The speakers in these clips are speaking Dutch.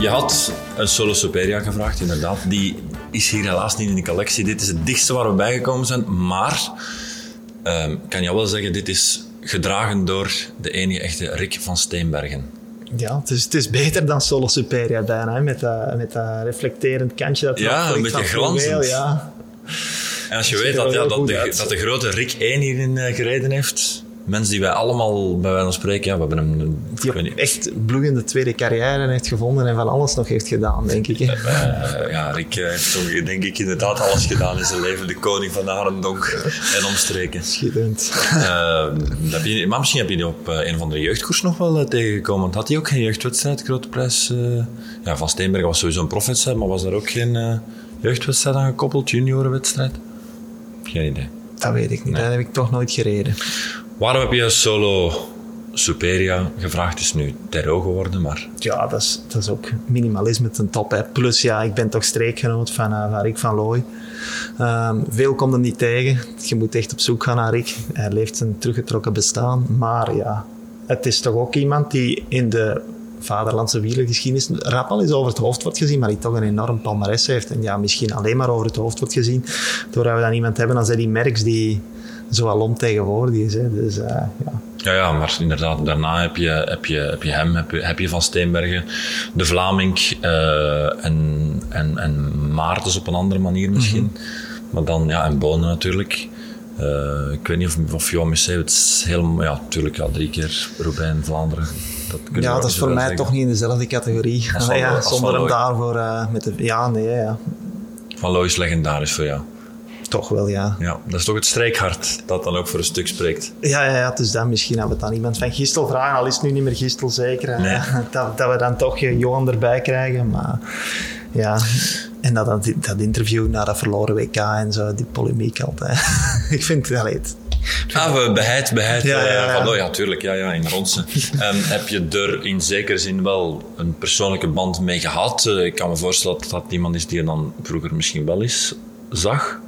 Je had een Solo Superia gevraagd, inderdaad. Die is hier helaas niet in de collectie. Dit is het dichtste waar we bijgekomen zijn. Maar, ehm, kan je wel zeggen, dit is gedragen door de enige echte Rick van Steenbergen. Ja, het is, het is beter dan Solo Superia bijna, hè, met, dat, met dat reflecterend kantje. Dat Ja, een beetje glanzend. Ja. En als je Dat weet dat, ja, dat, de, dat de grote Rick 1 hierin eh, gereden heeft... Mensen die wij allemaal, bij wijze van spreken, ja, we hebben hem... Die niet, echt bloeiende tweede carrière heeft gevonden en van alles nog heeft gedaan, denk ik. Hè. Eh, ja, Rick eh, heeft toch, denk ik, inderdaad alles gedaan in zijn leven. De koning van de Arendonk en omstreken. Schitterend. Eh, heb je, maar misschien heb je die op eh, een of andere jeugdkoers nog wel eh, tegengekomen. Had hij ook geen jeugdwedstrijd, grote prijs? eh? ja, Van Steenbergen was sowieso een profwedstrijd, maar was daar ook geen eh, jeugdwedstrijd aan gekoppeld? Juniorenwedstrijd? Geen idee. Dat weet ik niet, dat heb ik toch nooit gereden. Waarom heb je solo Superia gevraagd? Het is nu Terro geworden, maar... Ja, dat is, dat is ook minimalisme ten top. Hè. Plus, ja, ik ben toch streekgenoot van, eh, van Rick van Looy. Ehm, veel komt hem niet tegen. Je moet echt op zoek gaan naar Rick. Hij leeft zijn teruggetrokken bestaan. Maar ja, het is toch ook iemand die in de vaderlandse wielergeschiedenis rap al eens over het hoofd wordt gezien, maar die toch een enorm palmares heeft. En ja, misschien alleen maar over het hoofd wordt gezien, doordat we dan iemand hebben als Eddie Merckx die zo alom tegenwoordig is. Hè. Dus eh, ja, Ja, ja, maar inderdaad, daarna heb je, heb je, heb je hem, heb je, heb je Van Steenbergen, de Vlaming eh, en, en, en Maartens op een andere manier misschien. Maar dan, ja, en Bonen natuurlijk. Eh, ik weet niet of, of Johan Museeuw, het is helemaal, ja, natuurlijk, ja, drie keer Roubaix, Vlaanderen. Dat Ja, dat is voor mij zeggen. toch niet in dezelfde categorie. Allee, ja, zonder hem daarvoor met de... Ja, nee, ja. Van Looy is legendarisch voor jou. Toch wel, ja. Ja, dat is toch het strijkhart dat dan ook voor een stuk spreekt. Ja, ja, ja, dus dan misschien dat we het aan iemand van Gistel vragen, al is het nu niet meer Gistel zeker. Nee. Dat, dat we dan toch Johan erbij krijgen. Maar ja, en dat, dat, interview na dat verloren WK en zo, die polemiek altijd. ik vind het, allee, het- Ah, we beheid, beheid. Ja, eh, ja, ja. Van, oh ja, tuurlijk, ja, ja, in Ronsen. Ehm, heb je er in zekere zin wel een persoonlijke band mee gehad? Eh, ik kan me voorstellen dat dat iemand is die je dan vroeger misschien wel eens zag.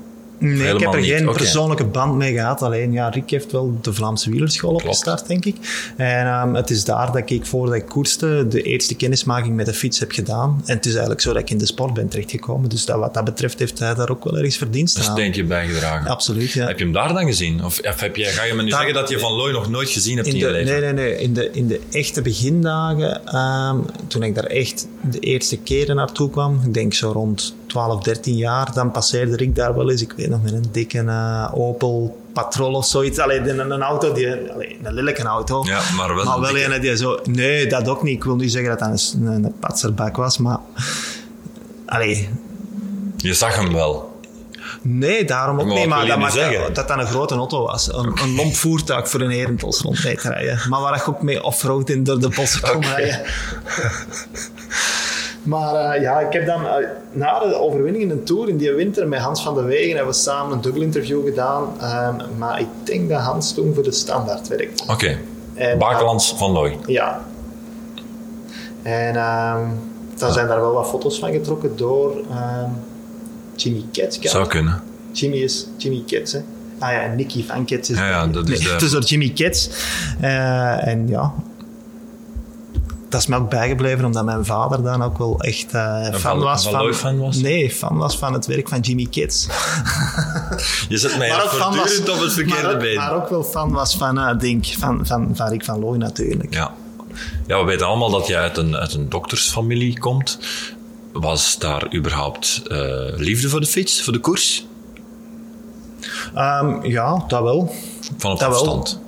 Nee, ik heb er niet, geen persoonlijke band mee gehad. Alleen, ja, Rick heeft wel de Vlaamse wielerschool opgestart, denk ik. En ehm, het is daar dat ik, voordat ik koerste, de eerste kennismaking met de fiets heb gedaan. En het is eigenlijk zo dat ik in de sport ben terechtgekomen. Dus dat, wat dat betreft heeft hij daar ook wel ergens verdiensten Een aan. steentje bijgedragen. Absoluut, ja. Heb je hem daar dan gezien? Of, of heb je, ga je me nu Daar- zeggen dat je Van Looy nog nooit gezien hebt in, In je de, leven? nee, nee, nee. In de, in de echte begindagen, ehm, toen ik daar echt de eerste keren naartoe kwam, ik denk zo rond 12, 13 jaar, dan passeerde ik daar wel eens, ik weet nog, met een dikke eh, Opel Patrol of zoiets. Allee, een, een auto, die, allee, een lelijke auto. Ja, maar wel Maar wel een die zo... Nee, dat ook niet. Ik wil niet zeggen dat dat een, patserbak was, maar... Allee, Je zag hem wel. Nee, daarom ook Maar niet. Maar dat, zeggen? dat dat een grote auto was. Een, een lomp voertuig voor een herentels rond mee te rijden. Maar waar ik ook mee offroad in door de bossen kon rijden. Maar eh, ja, ik heb dan eh, na de overwinning in de Tour in die winter met Hans van de Wegen hebben we samen een dubbel interview gedaan. Ehm, maar ik denk dat Hans toen voor de standaard werkte. Oké. En- Bakelands Van Looy. Ja. En ehm, dan zijn daar wel wat foto's van getrokken door ehm, Jimmy Ketska. Zou kunnen. Jimmy is Jimmy Kets, hè? Ah ja, en Nicky van Kets is... Ja, ja, dat is de- Het is door Jimmy Kets. Eh, en ja... Dat is me ook bijgebleven, omdat mijn vader dan ook wel echt eh, fan Van- was Van fan was? Nee, fan was van het werk van Jimmy Kets. Je zet mij Maar ook fan was... voortdurend op het verkeerde maar, ook- been. Maar ook wel fan was van, eh denk, van, van, van Rick van Looy natuurlijk. Ja. ja, we weten allemaal dat je uit een, uit een doktersfamilie komt. Was daar überhaupt eh, liefde voor de fiets, voor de koers? Ehm, ja, dat wel. Van op Dat afstand?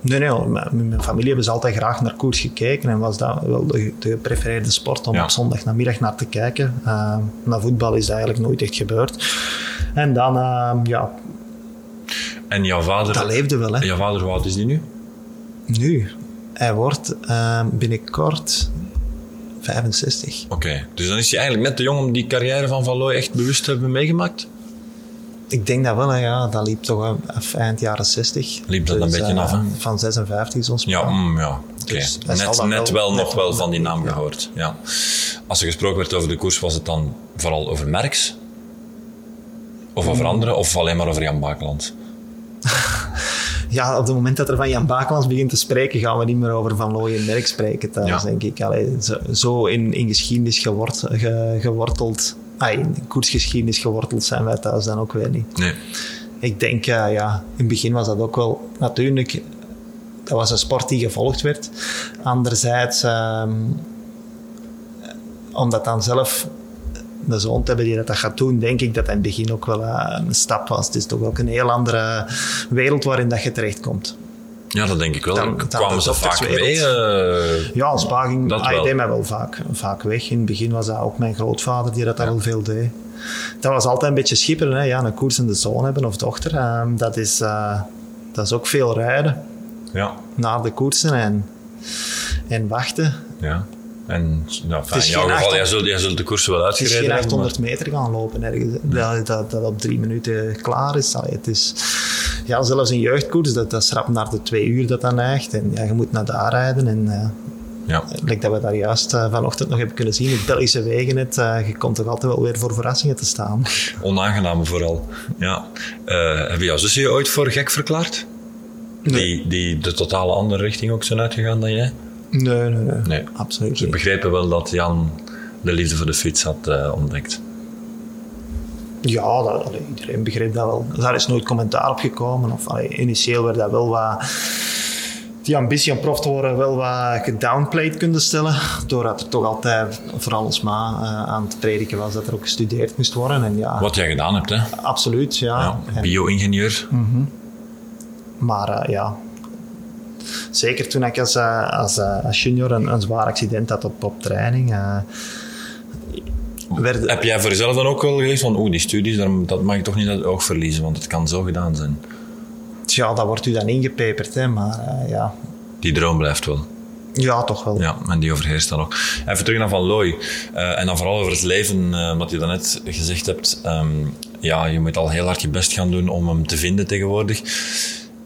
Nee, nee, mijn familie hebben ze altijd graag naar koers gekeken en was dat wel de, de geprefereerde sport om Ja. op zondag namiddag naar te kijken. Ehm naar voetbal is dat eigenlijk nooit echt gebeurd. En dan, ehm, ja, En jouw vader... dat leefde wel. Hè. Jouw vader, hoe oud is die nu? Nu, hij wordt ehm, binnenkort 65. Oké, dus dan is hij eigenlijk net te jong om die carrière van Van Looy echt bewust te hebben meegemaakt? Ik denk dat wel, ja. Dat liep toch af eind jaren 60. Liep dat een beetje eh, af, hè? Van 56 zoals Ja, mm, ja. oké. Dus net net wel- nog wel wel- van die naam ja. gehoord. Ja. Als er gesproken werd over de koers, was het dan vooral over Merks? Of over Mm. anderen? Of alleen maar over Jan Bakeland? ja, op het moment dat er van Jan Bakelans begint te spreken, gaan we niet meer over Van Looy en Merk spreken thuis, Ja. denk ik. Allee, zo, zo in, in geschiedenis gewort, ge- geworteld, ah, in koersgeschiedenis geworteld zijn wij thuis dan ook weer niet. Nee. Ik denk, eh, ja, in het begin was dat ook wel natuurlijk. Dat was een sport die gevolgd werd. Anderzijds, ehm, omdat dan zelf de zoon te hebben die dat, dat gaat doen, denk ik dat dat in het begin ook wel een stap was. Het is toch ook een heel andere wereld waarin dat je terechtkomt. Ja, dat denk ik wel. Dan- kwamen ze vaak mee. eh, Ja, als pa ging Dat ah, wel. deed mij wel vaak, vaak weg. In het begin was dat ook mijn grootvader die dat, wel veel deed. Dat was altijd een beetje schipperen. Hè? Ja, een koersende zoon hebben of dochter. ehm, dat, is, eh, dat is ook veel rijden ja, naar de koersen en, en wachten. ja. En is in jouw geval, 800 jij zult, jij zult de koersen wel Het is uitgereden geen hebben, 800 meter gaan lopen ergens. Dat, dat, dat op drie minuten klaar is. Allee, het is ja, zelfs een jeugdkoers, dat, dat is rap naar de twee uur dat dat neigt. En ja, je moet naar daar rijden. En, maar- Ja. Like dat we daar juist eh, vanochtend nog hebben kunnen zien, het Belgische wegennet, eh je komt toch altijd wel weer voor verrassingen te staan. Onaangename vooral. Ja. Eh hebben jouw zussen je ooit voor gek verklaard? Die, die de totale andere richting ook zijn uitgegaan dan jij? Nee, nee, nee. Nee. Absoluut Ze niet. begrepen wel dat Jan de liefde voor de fiets had eh, ontdekt. Ja, dat, allee, iedereen begreep dat wel. Daar is nooit commentaar op gekomen. Of, allee, initieel werd dat wel wat... Die ambitie om prof te worden wel wat gedownplayed kunnen stellen. Doordat er toch altijd, vooral als ma, eh, aan het prediken was dat er ook gestudeerd moest worden. En ja, Wat jij gedaan hebt, hè? absoluut, ja. Ja, En- bio-ingenieur. Maar eh, ja, zeker toen ik als, eh, als, eh, als junior een, een zwaar accident had op, op training. eh, werd, Heb jij voor jezelf dan ook wel gezegd van, oeh, die studies, dat mag ik toch niet uit het oog verliezen, want het kan zo gedaan zijn. ja, dat wordt u dan ingepeperd, hè, maar ja. Die droom blijft wel. ja, toch wel. Ja, en die overheerst dan ook. Even terug naar Van Looy. En dan vooral over het leven, wat je daarnet gezegd hebt. Ehm, ja, je moet al heel hard je best gaan doen om hem te vinden tegenwoordig.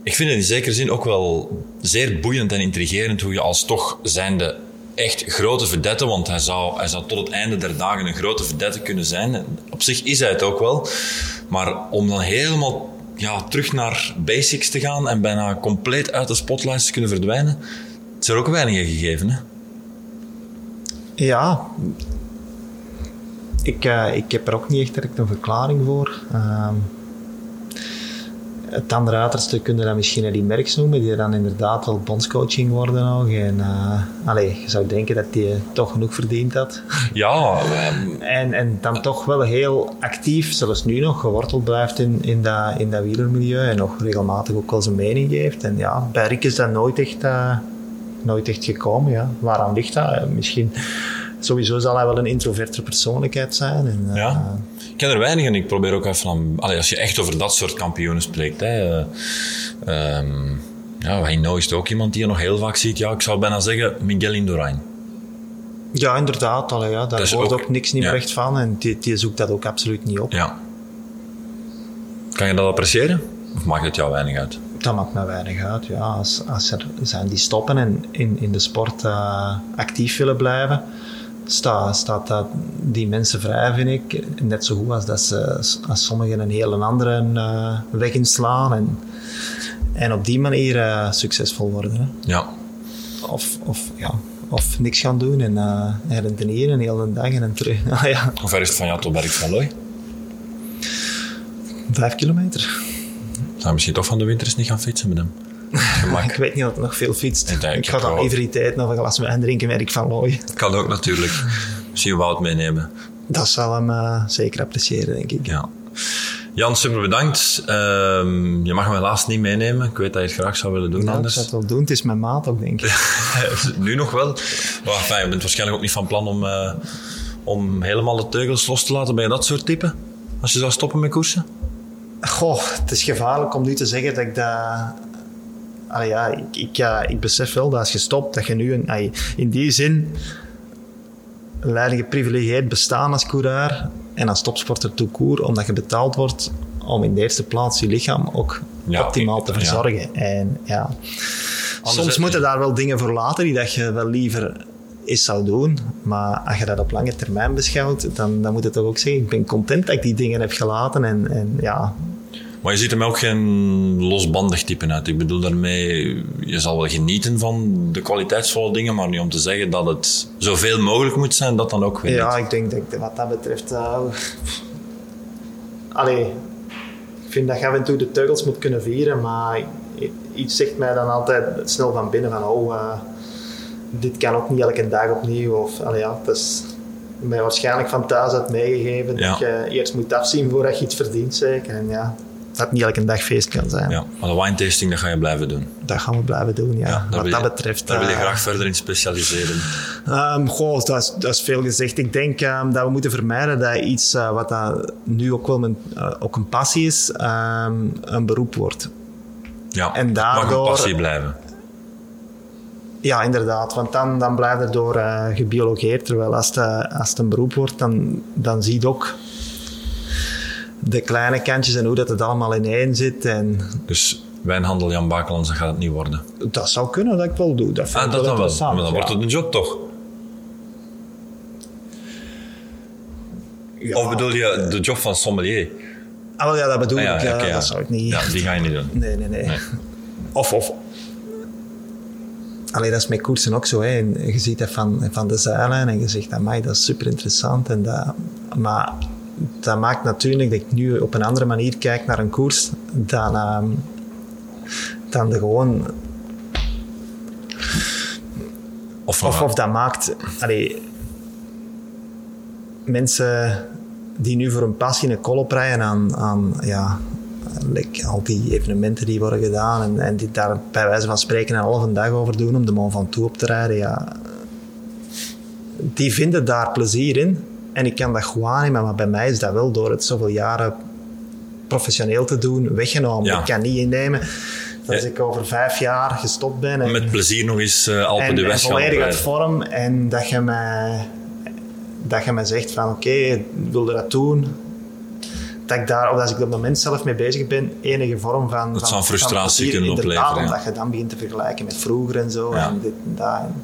Ik vind het in zekere zin ook wel zeer boeiend en intrigerend hoe je als toch zijnde echt grote vedette, want hij zou, hij zou tot het einde der dagen een grote vedette kunnen zijn. Op zich is hij het ook wel. Maar om dan helemaal ja, terug naar basics te gaan en bijna compleet uit de spotlights te kunnen verdwijnen, het is er ook weinig gegeven. Hè? Ja. Ik, eh, ik heb er ook niet echt direct een verklaring voor. Ehm, het andere uiterste kun je dan misschien Eddie Merckx noemen, die dan inderdaad wel bondscoaching worden nog. En, eh allee, je zou denken dat hij toch genoeg verdiend had. Ja, ehm, En, en dan toch wel heel actief, zelfs nu nog, geworteld blijft in, in, dat, in dat wielermilieu. En nog regelmatig ook wel zijn mening geeft. En ja, bij Rick is dat nooit echt, eh, nooit echt gekomen. Ja. Waaraan ligt dat? Eh, Misschien, sowieso zal hij wel een introverte persoonlijkheid zijn. En, eh, ja. Ik ken er weinig en ik probeer ook even aan... Allee, als je echt over dat soort kampioenen spreekt, hè, ehm, ja, is ook iemand die je nog heel vaak ziet. Ja, ik zou bijna zeggen Miguel Indurain. ja, inderdaad. Allee, ja, daar is hoort ook, ook- niks niet ja. meer echt van. En die, die zoekt dat ook absoluut niet op. Ja. Kan je dat appreciëren? Of maakt het jou weinig uit? Dat maakt me weinig uit. Ja, als, als er zijn die stoppen en in, in de sport eh, actief willen blijven, sta, staat dat die mensen vrij, vind ik. Net zo goed als dat ze, als sommigen een hele andere eh, weg inslaan en, en op die manier eh, succesvol worden. Hè. Ja. Of, of, ja, of niks gaan doen en uh, rentenieren heel de dag en terug. Ah, ja, Hoe ver is het van jou tot Berg van Looy? vijf kilometer. Zou je misschien toch van de winter eens niet gaan fietsen met hem? Ik weet niet dat het nog veel fietst. Ik denk ik ga dan liever die tijd nog een glas wijn drinken met Erik van Looy. Kan ook natuurlijk. Misschien Wout meenemen. Dat zal hem uh, zeker appreciëren, denk ik. Ja. Jan, super bedankt. Um, je mag me helaas niet meenemen. Ik weet dat je het graag zou willen doen nou, anders. Ik zou het wel doen. Het is mijn maat ook, denk ik. nu nog wel. Maar enfin, je bent waarschijnlijk ook niet van plan om, uh, om helemaal de teugels los te laten. Ben je dat soort type? Als je zou stoppen met koersen? Goh, het is gevaarlijk om nu te zeggen dat ik dat... Allee, ja, ik, ik, ik besef wel dat als je stopt, dat je nu een, allee, in die zin leiding geprivilegieerd bestaan als coureur en als topsporter court, omdat je betaald wordt om in de eerste plaats je lichaam ook ja, optimaal te verzorgen. Ja. En ja, Anders soms moeten daar wel dingen voor laten die dat je wel liever eens zou doen. Maar als je dat op lange termijn beschouwt, dan, dan moet je toch ook zeggen, ik ben content dat ik die dingen heb gelaten. En, en ja, Maar je ziet hem ook geen losbandig type uit. Ik bedoel daarmee, je zal wel genieten van de kwaliteitsvolle dingen, maar niet om te zeggen dat het zoveel mogelijk moet zijn, dat dan ook weer Ja, niet. ik denk dat ik wat dat betreft... Uh, allee, ik vind dat je af en toe de teugels moet kunnen vieren, maar iets zegt mij dan altijd snel van binnen van oh, uh, dit kan ook niet elke dag opnieuw. Of, allee, ja, het is mij waarschijnlijk van thuis uit meegegeven Ja. dat je eerst moet afzien voordat je iets verdient zeker. En ja, dat niet elke dag feest kan zijn. Ja, maar de wine tasting, dat ga je blijven doen. Dat gaan we blijven doen, ja. Wat dat je- betreft... Daar wil je eh, graag verder in specialiseren. Ehm, goh, dat is, dat is veel gezegd. Ik denk ehm, dat we moeten vermijden dat iets eh, wat dat nu ook wel mijn, eh, ook een passie is, ehm, een beroep wordt. Ja, En het mag daardoor- een passie blijven. Ja, inderdaad. Want dan, dan blijft er door gebiologeerd. Terwijl als het, als het een beroep wordt, dan, dan zie je ook de kleine kantjes en hoe dat het allemaal ineen zit. En Dus wijnhandel Jan Bakelands, dat gaat het niet worden. dat zou kunnen dat ik wel doe. Dat vind Ah, ik dat wel dan wel. Maar dan wordt het een job toch? Ja. Of bedoel je de job van sommelier? Ah, wel, ja, dat bedoel Ah, ja, ik. ja. Dat zou ik niet... Ja, die ga je niet doen. Nee, nee, nee. Nee. Of, of... Allee, dat is met koersen ook zo. Hè. Je ziet dat van, van de zijlijn en je zegt, amai, dat is super interessant. En dat, maar dat maakt natuurlijk dat ik nu op een andere manier kijk naar een koers dan, ehm, dan de gewoon... Of, Of, nog- of dat maakt... Allee, mensen die nu voor een passie een kolop rijden aan, aan ja, like, al die evenementen die worden gedaan en, en die daar bij wijze van spreken een halve dag over doen om de Mont Ventoux op te rijden, ja, die vinden daar plezier in. En ik kan dat goed aannemen, maar bij mij is dat wel door het zoveel jaren professioneel te doen weggenomen. Ja. Ik kan niet innemen dat Ja. ik over vijf jaar gestopt ben en, met plezier nog eens eh Alpen en, de en West gaan volledig uit vorm en dat je mij, dat je mij zegt van oké, wil je dat doen? Dat ik daar, of als ik op dat moment zelf mee bezig ben, enige vorm van... Dat van, zou frustratie van plezier, kunnen opleveren, ja. Omdat je dan begint te vergelijken met vroeger en zo. En dit en dat. En-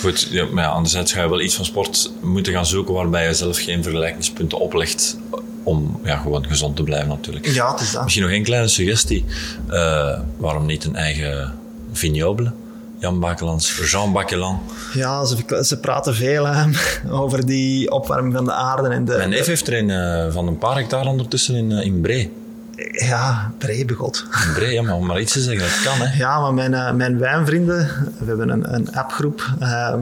Goed, ja, maar ja, anderzijds ga je wel iets van sport moeten gaan zoeken waarbij je zelf geen vergelijkingspunten oplegt om ja, gewoon gezond te blijven natuurlijk. Ja, het is dat. Misschien nog één kleine suggestie. Eh, waarom niet een eigen vignoble? Jan Bakelands, Jean Bakelan. Ja, ze, ze praten veel hè, over die opwarming van de aarde. En de, Mijn neef heeft er een eh, van een paar hectare ondertussen in, eh, in Bree. Ja, brebegot. In Bree, ja, maar om maar iets te zeggen, dat kan hè. Ja, maar mijn, eh, mijn wijnvrienden, we hebben een, een appgroep, ehm,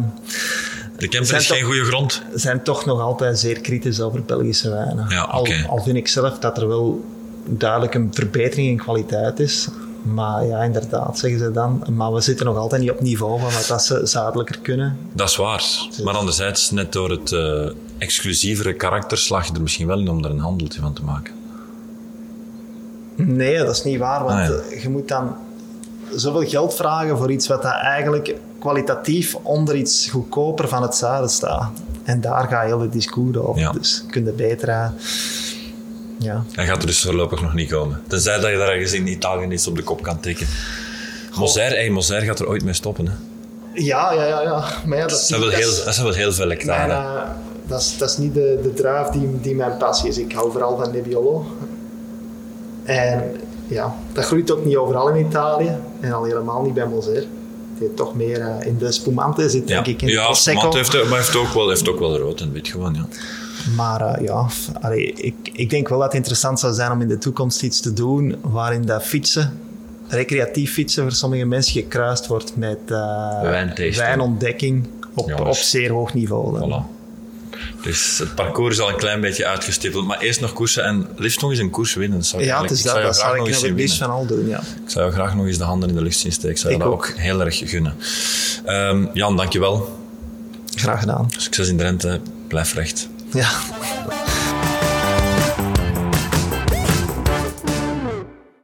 De Zijn is toch- geen goede grond. zijn toch nog altijd zeer kritisch over Belgische wijnen. Ja, al, vind ik zelf dat er wel duidelijk een verbetering in kwaliteit is. Maar ja, inderdaad, zeggen ze dan. Maar we zitten nog altijd niet op niveau van wat dat ze zuidelijker kunnen. Dat is waar. Maar anderzijds, net door het eh, exclusievere karakter slag je er misschien wel in om er een handeltje van te maken. Nee, dat is niet waar. Want Ah, ja. je moet dan zoveel geld vragen voor iets wat dat eigenlijk kwalitatief onder iets goedkoper van het zuiden staat. En daar gaat heel het discours over. Ja. Dus kun je beter... ja. Hij gaat er dus voorlopig nog niet komen. Tenzij dat je daar ergens in Italië iets op de kop kan tikken. Moser, hey, Moser gaat er ooit mee stoppen. Hè. Ja, ja, ja, ja. Maar ja, dat, Dat is dat heel, is- dat zijn wel heel veel hectare. eh, dat, is, dat is niet de, de druif die, die mijn passie is. Ik hou vooral van Nebbiolo. En ja, dat groeit ook niet overal in Italië. En al helemaal niet bij Moser. Die toch meer eh, in de spumante zit, ja, denk ik, in ja het heeft, maar heeft ook wel, heeft ook wel rood en wit gewoon. Ja. Maar eh, ja, allee, ik, ik denk wel dat het interessant zou zijn om in de toekomst iets te doen waarin dat fietsen, recreatief fietsen voor sommige mensen gekruist wordt met eh, wijnontdekking op, op zeer hoog niveau. dan. Voilà. Dus het parcours is al een klein beetje uitgestippeld. Maar eerst nog koersen en liefst nog eens een koers winnen. Zou Ja, het is dat. Dat zou ik het liefst van al doen, ja. Ik zou graag nog eens de handen in de lucht zien steken. Ik zou Ik dat ook. ook heel erg gunnen. Ehm, Jan, dankjewel. Graag gedaan. Succes in Drenthe. Blijf recht. Ja.